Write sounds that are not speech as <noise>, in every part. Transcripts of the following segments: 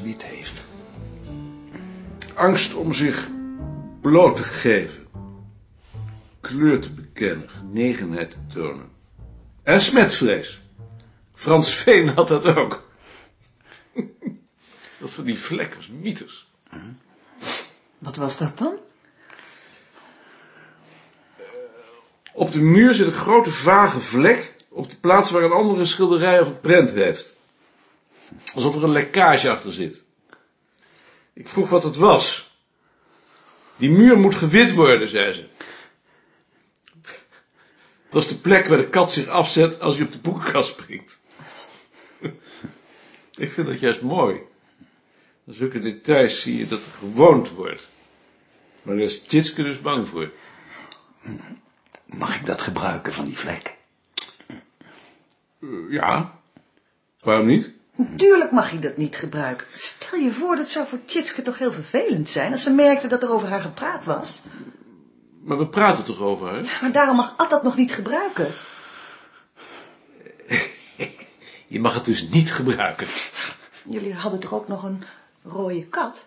wit heeft. Angst om zich bloot te geven. Kleur te bekennen, genegenheid te tonen. En smetvrees. Frans Veen had dat ook. <laughs> Dat van die vlek was mythes. Wat was dat dan? Op de muur zit een grote vage vlek op de plaats waar een andere schilderij of een prent heeft. Alsof er een lekkage achter zit. Ik vroeg wat het was. Die muur moet gewit worden, zei ze. Dat is de plek waar de kat zich afzet als hij op de boekenkast springt. Ik vind dat juist mooi. In zulke details zie je dat er gewoond wordt. Maar daar is Tjitske dus bang voor. Mag ik dat gebruiken van die vlek? Eh, ja. Waarom niet? Natuurlijk mag je dat niet gebruiken. Stel je voor, dat zou voor Tjitske toch heel vervelend zijn... als ze merkte dat er over haar gepraat was. Maar we praten toch over haar? Maar daarom mag Ad dat nog niet gebruiken. <laughs> Je mag het dus niet gebruiken. Jullie hadden toch ook nog een rode kat?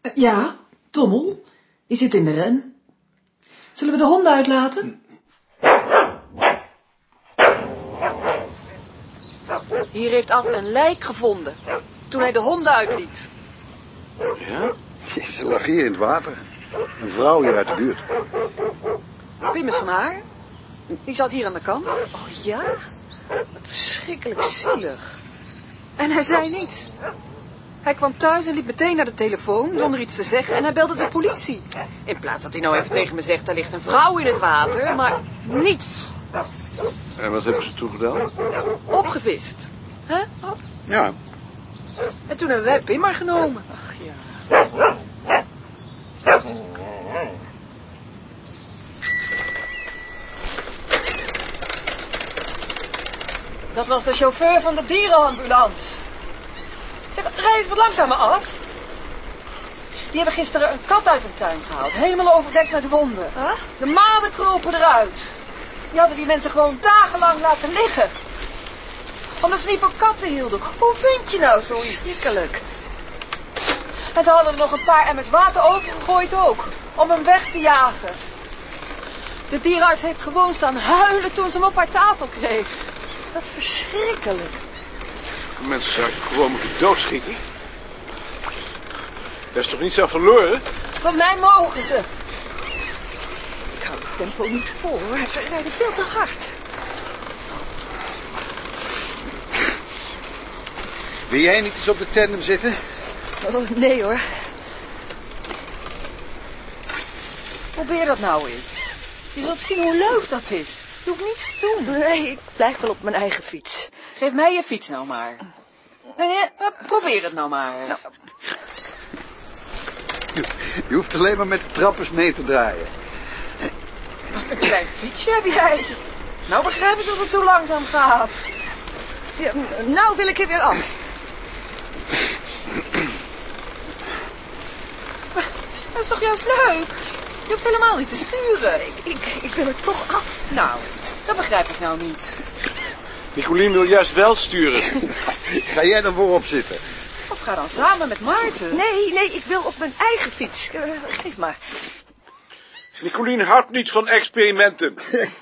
Eh, Ja, Tommel. Die zit in de ren. Zullen we de honden uitlaten? Hier heeft Ad een lijk gevonden. Toen hij de honden uitliet. Ja? Ze lag hier in het water. Een vrouw hier uit de buurt. Pim is van haar. Die zat hier aan de kant. Oh ja? Wat verschrikkelijk zielig. En hij zei niets. Hij kwam thuis en liep meteen naar de telefoon zonder iets te zeggen en hij belde de politie. In plaats dat hij nou even tegen me zegt, er ligt een vrouw in het water, maar niets. En wat hebben ze toen gedaan? Opgevist. Hè, Ad? Ja, En toen hebben wij Pim maar genomen. Ach ja. Dat was de chauffeur van de dierenambulance. Zeg, rij eens wat langzamer af. Die hebben gisteren een kat uit een tuin gehaald. Helemaal overdekt met wonden. De maden kropen eruit. Die hadden die mensen gewoon dagenlang laten liggen. Omdat ze niet van katten hielden. Hoe vind je nou zoiets? Schrikkelijk. En ze hadden er nog een paar emmers water overgegooid ook. Om hem weg te jagen. De dierenarts heeft gewoon staan huilen toen ze hem op haar tafel kreeg. Wat verschrikkelijk. Mensen zouden gewoon moeten doodschieten. Dat is toch niet zo verloren? Van mij mogen ze. Ik hou het tempo niet vol hoor. Ze rijden veel te hard. Wil jij niet eens op de tandem zitten? Oh, nee hoor. Probeer dat nou eens. Je zult zien hoe leuk dat is. Je hoeft niets te doen. Nee, ik blijf wel op mijn eigen fiets. Geef mij je fiets nou maar. Nee, nee, eh, probeer het nou maar. Je hoeft alleen maar met de trappers mee te draaien. Wat een klein fietsje heb jij. Nou begrijp ik dat het zo langzaam gaat. Ja, nou wil ik er weer af. Is toch juist leuk? Je hoeft helemaal niet te sturen. Ik, ik, ik wil het toch af. Nou, dat begrijp ik nou niet. Nicolien wil juist wel sturen. <laughs> Ga jij dan voorop zitten? Of ga dan samen met Maarten. Nee, nee, ik wil op mijn eigen fiets. Eh, geef maar. Nicolien houdt niet van experimenten. <laughs>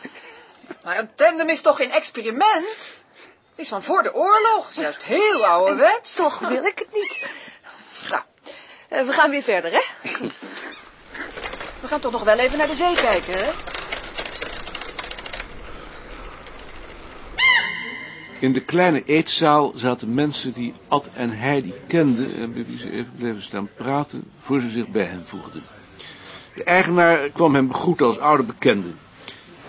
Maar een tandem is toch geen experiment? Het is van voor de oorlog. Het is juist heel ouderwets. Toch wil ik het niet. Nou, eh, we gaan weer verder, hè? <laughs> Gaan toch nog wel even naar de zee kijken, hè? In de kleine eetzaal zaten mensen die Ad en Heidi kenden en bij wie ze even bleven staan praten voor ze zich bij hen voegden. De eigenaar kwam hem begroeten als oude bekende.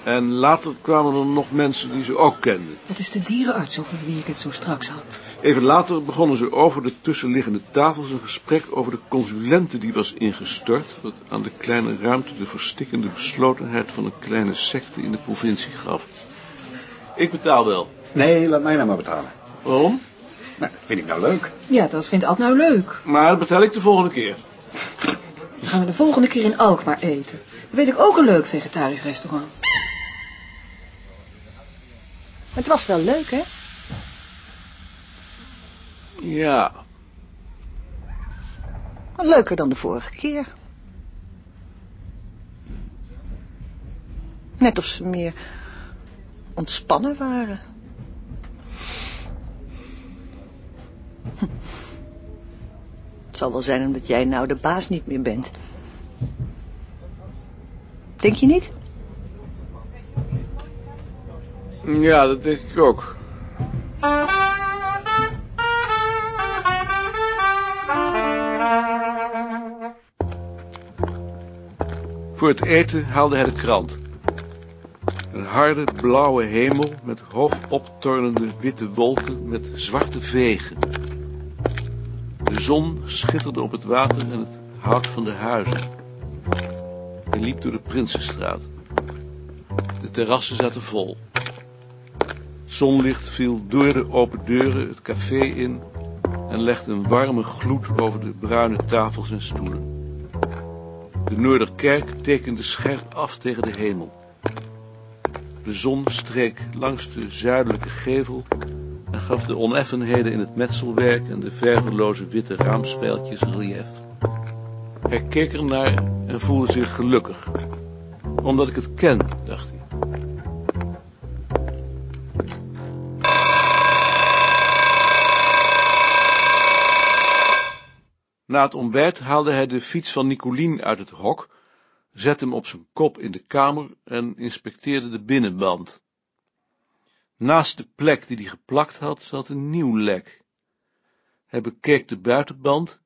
En later kwamen er nog mensen die ze ook kenden. Dat is de dierenarts over wie ik het zo straks had. Even later begonnen ze over de tussenliggende tafels een gesprek over de consulente die was ingestort, wat aan de kleine ruimte de verstikkende beslotenheid van een kleine secte in de provincie gaf. Ik betaal wel. Nee, laat mij nou maar betalen. Waarom? Nou, dat vind ik nou leuk. Ja, dat vindt Ad nou leuk. Maar dat betaal ik de volgende keer. Dan gaan we de volgende keer in Alkmaar eten. Dan weet ik ook een leuk vegetarisch restaurant. Het was wel leuk, hè? Ja, Maar leuker dan de vorige keer. Net of ze meer ontspannen waren. Hm. <laughs> Het zal wel zijn omdat jij nou de baas niet meer bent. Denk je niet? Ja, dat denk ik ook. Voor het eten haalde hij de krant. Een harde blauwe hemel met hoog optornende witte wolken met zwarte vegen. De zon schitterde op het water en het hout van de huizen. Hij liep door de Prinsenstraat. De terrassen zaten vol. Zonlicht viel door de open deuren het café in en legde een warme gloed over de bruine tafels en stoelen. De Noorderkerk tekende scherp af tegen de hemel. De zon streek langs de zuidelijke gevel en gaf de oneffenheden in het metselwerk en de verveloze witte raamspijltjes relief. Hij keek ernaar en voelde zich gelukkig. Omdat ik het ken, dacht hij. Na het ontbijt haalde hij de fiets van Nicolien uit het hok, zette hem op zijn kop in de kamer en inspecteerde de binnenband. Naast de plek die hij geplakt had, zat een nieuw lek. Hij bekeek de buitenband,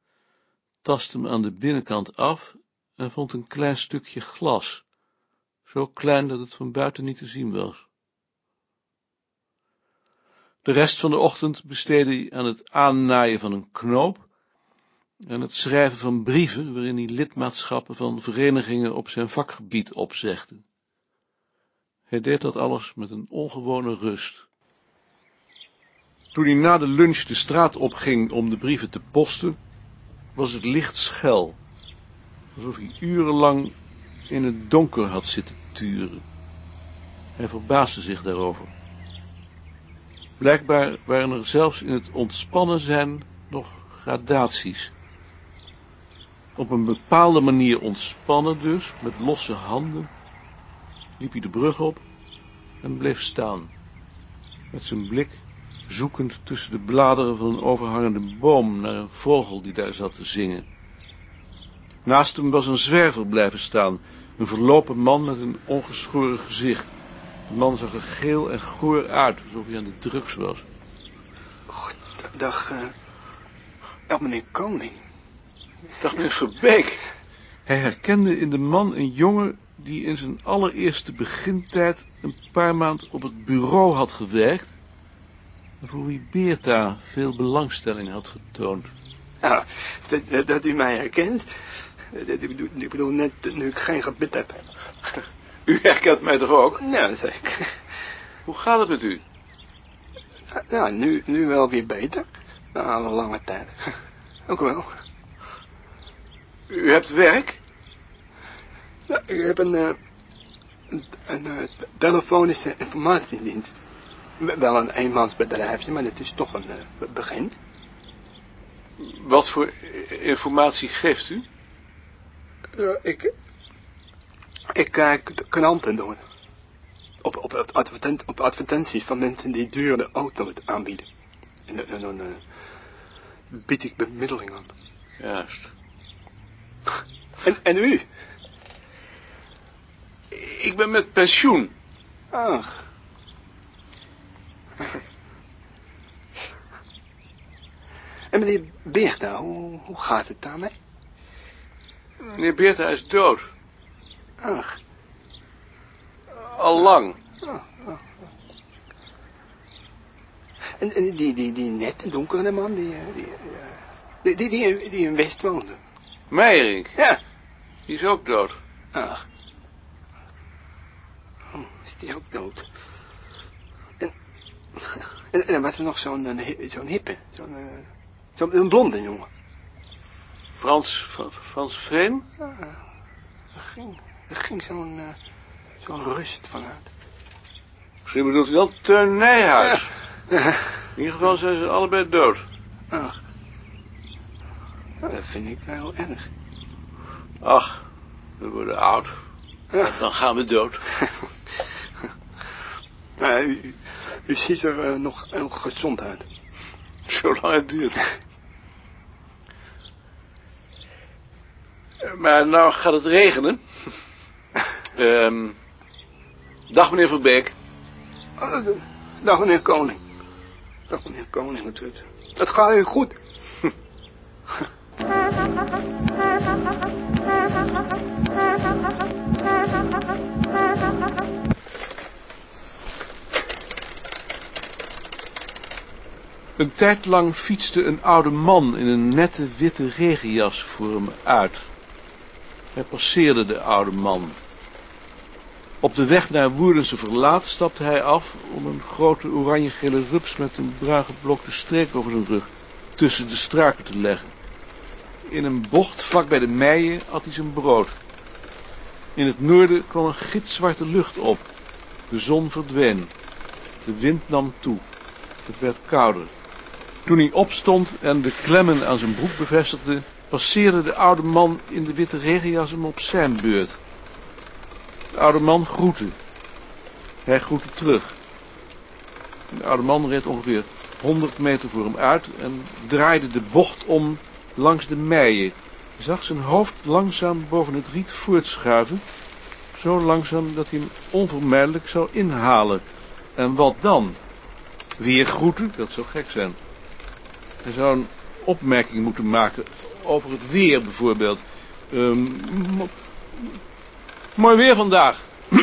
tastte hem aan de binnenkant af en vond een klein stukje glas, zo klein dat het van buiten niet te zien was. De rest van de ochtend besteedde hij aan het aannaaien van een knoop en het schrijven van brieven waarin hij lidmaatschappen van verenigingen op zijn vakgebied opzegde. Hij deed dat alles met een ongewone rust. Toen hij na de lunch de straat opging om de brieven te posten, was het licht schel, alsof hij urenlang in het donker had zitten turen. Hij verbaasde zich daarover. Blijkbaar waren er zelfs in het ontspannen zijn nog gradaties. Op een bepaalde manier ontspannen dus, met losse handen, liep hij de brug op en bleef staan, met zijn blik zoekend tussen de bladeren van een overhangende boom naar een vogel die daar zat te zingen. Naast hem was een zwerver blijven staan, een verlopen man met een ongeschoren gezicht. De man zag er geel en goor uit, alsof hij aan de drugs was. Dag, uh, dag meneer Koning. Dag meneer Verbeek. Hij herkende in de man een jongen die in zijn allereerste begintijd een paar maand op het bureau had gewerkt en voor wie Beerta veel belangstelling had getoond. Ja, dat, dat u mij herkent. Ik bedoel, net nu ik geen gebit heb. U herkent mij toch ook? Ja, zeker. Hoe gaat het met u? Ja, nu, nu wel weer beter. Na een lange tijd. Ook wel. U hebt werk? Ja, ik heb een, uh, een, een uh, telefonische informatiedienst. Wel een eenmansbedrijfje, maar het is toch een uh, begin. Wat voor informatie geeft u? ik, ik kijk kranten door. Op, op, advertent, op advertenties van mensen die dure auto's aanbieden. En, en dan bied ik bemiddeling aan. Juist. En, en u? Ik ben met pensioen. Ach. En meneer Beerta, hoe, hoe gaat het daarmee? Meneer Beerta is dood. Ach. Al lang. Oh, oh. En, en die, die, die nette donkere man, die, die, die, die, die, die in West woonde. Meijerink? Ja. Die is ook dood. Ach. Oh, is die ook dood? En, en, en was er nog zo'n zo'n hippe, zo'n zo een blonde jongen. Frans, Frans Veen? Ja, er ging, er ging zo'n uh, zo'n rust vanuit. Misschien bedoelt u wel Teun Nijhuis. Ja. In ieder geval zijn ze allebei dood. Ach. Dat vind ik heel erg. Ach, we worden oud. Ja. Dan gaan we dood. <laughs> Nou, u, u- ziet er eh, nog heel gezond uit. Zolang het duurt. Eh, Maar nou gaat het regenen. <laughs> Ehm, dag meneer Verbeek. Oh, d- dag meneer Koning. Dag meneer Koning, het, het gaat u goed. <laughs> Een tijd lang fietste een oude man in een nette witte regenjas voor hem uit. Hij passeerde de oude man. Op de weg naar Woerdense Verlaat stapte hij af om een grote oranje-gele rups met een bruin geblokte streek over zijn rug tussen de struiken te leggen. In een bocht vlak bij de meien at hij zijn brood. In het noorden kwam een gitzwarte lucht op. De zon verdween. De wind nam toe. Het werd kouder. Toen hij opstond en de klemmen aan zijn broek bevestigde, passeerde de oude man in de witte regenjas hem op zijn beurt. De oude man groette. Hij groette terug. De oude man reed ongeveer 100 meter voor hem uit en draaide de bocht om langs de meien. Zag zijn hoofd langzaam boven het riet voortschuiven, zo langzaam dat hij hem onvermijdelijk zou inhalen. En wat dan? Weer groeten? Dat zou gek zijn. Hij zou een opmerking moeten maken over het weer bijvoorbeeld. Ehm, mo- mooi weer vandaag. <clears throat>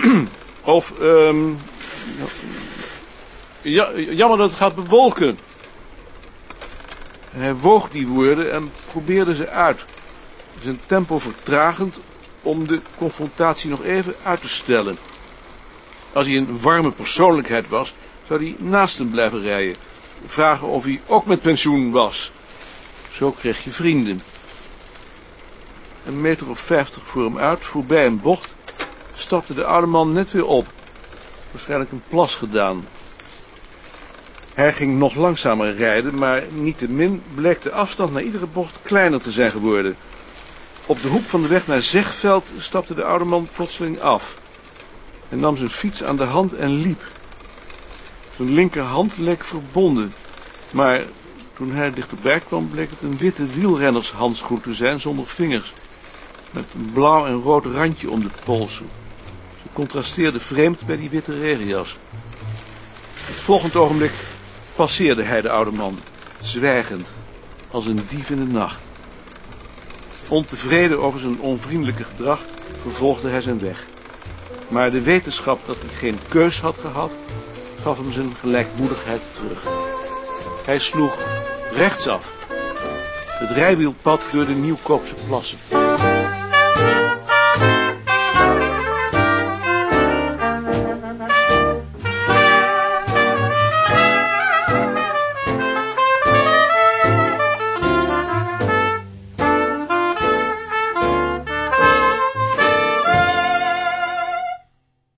of, ehm, ja, jammer dat het gaat bewolken. Hij woog die woorden en probeerde ze uit. Zijn tempo vertragend om de confrontatie nog even uit te stellen. Als hij een warme persoonlijkheid was, zou hij naast hem blijven rijden. Vragen of hij ook met pensioen was. Zo kreeg je vrienden. Een meter of vijftig voor hem uit, voorbij een bocht, stapte de oude man net weer op. Waarschijnlijk een plas gedaan. Hij ging nog langzamer rijden, maar niettemin bleek de afstand naar iedere bocht kleiner te zijn geworden. Op de hoek van de weg naar Zegveld stapte de oude man plotseling af. Hij nam zijn fiets aan de hand en liep. Zijn linkerhand leek verbonden, maar toen hij dichterbij kwam bleek het een witte wielrennershandschoen te zijn zonder vingers, met een blauw en rood randje om de polsen. Ze contrasteerde vreemd bij die witte regenjas. Het volgende ogenblik passeerde hij de oude man, zwijgend, als een dief in de nacht. Ontevreden over zijn onvriendelijke gedrag vervolgde hij zijn weg. Maar de wetenschap dat hij geen keus had gehad, gaf hem zijn gelijkmoedigheid terug. Hij sloeg rechtsaf. Het rijwielpad door de Nieuwkoopse plassen.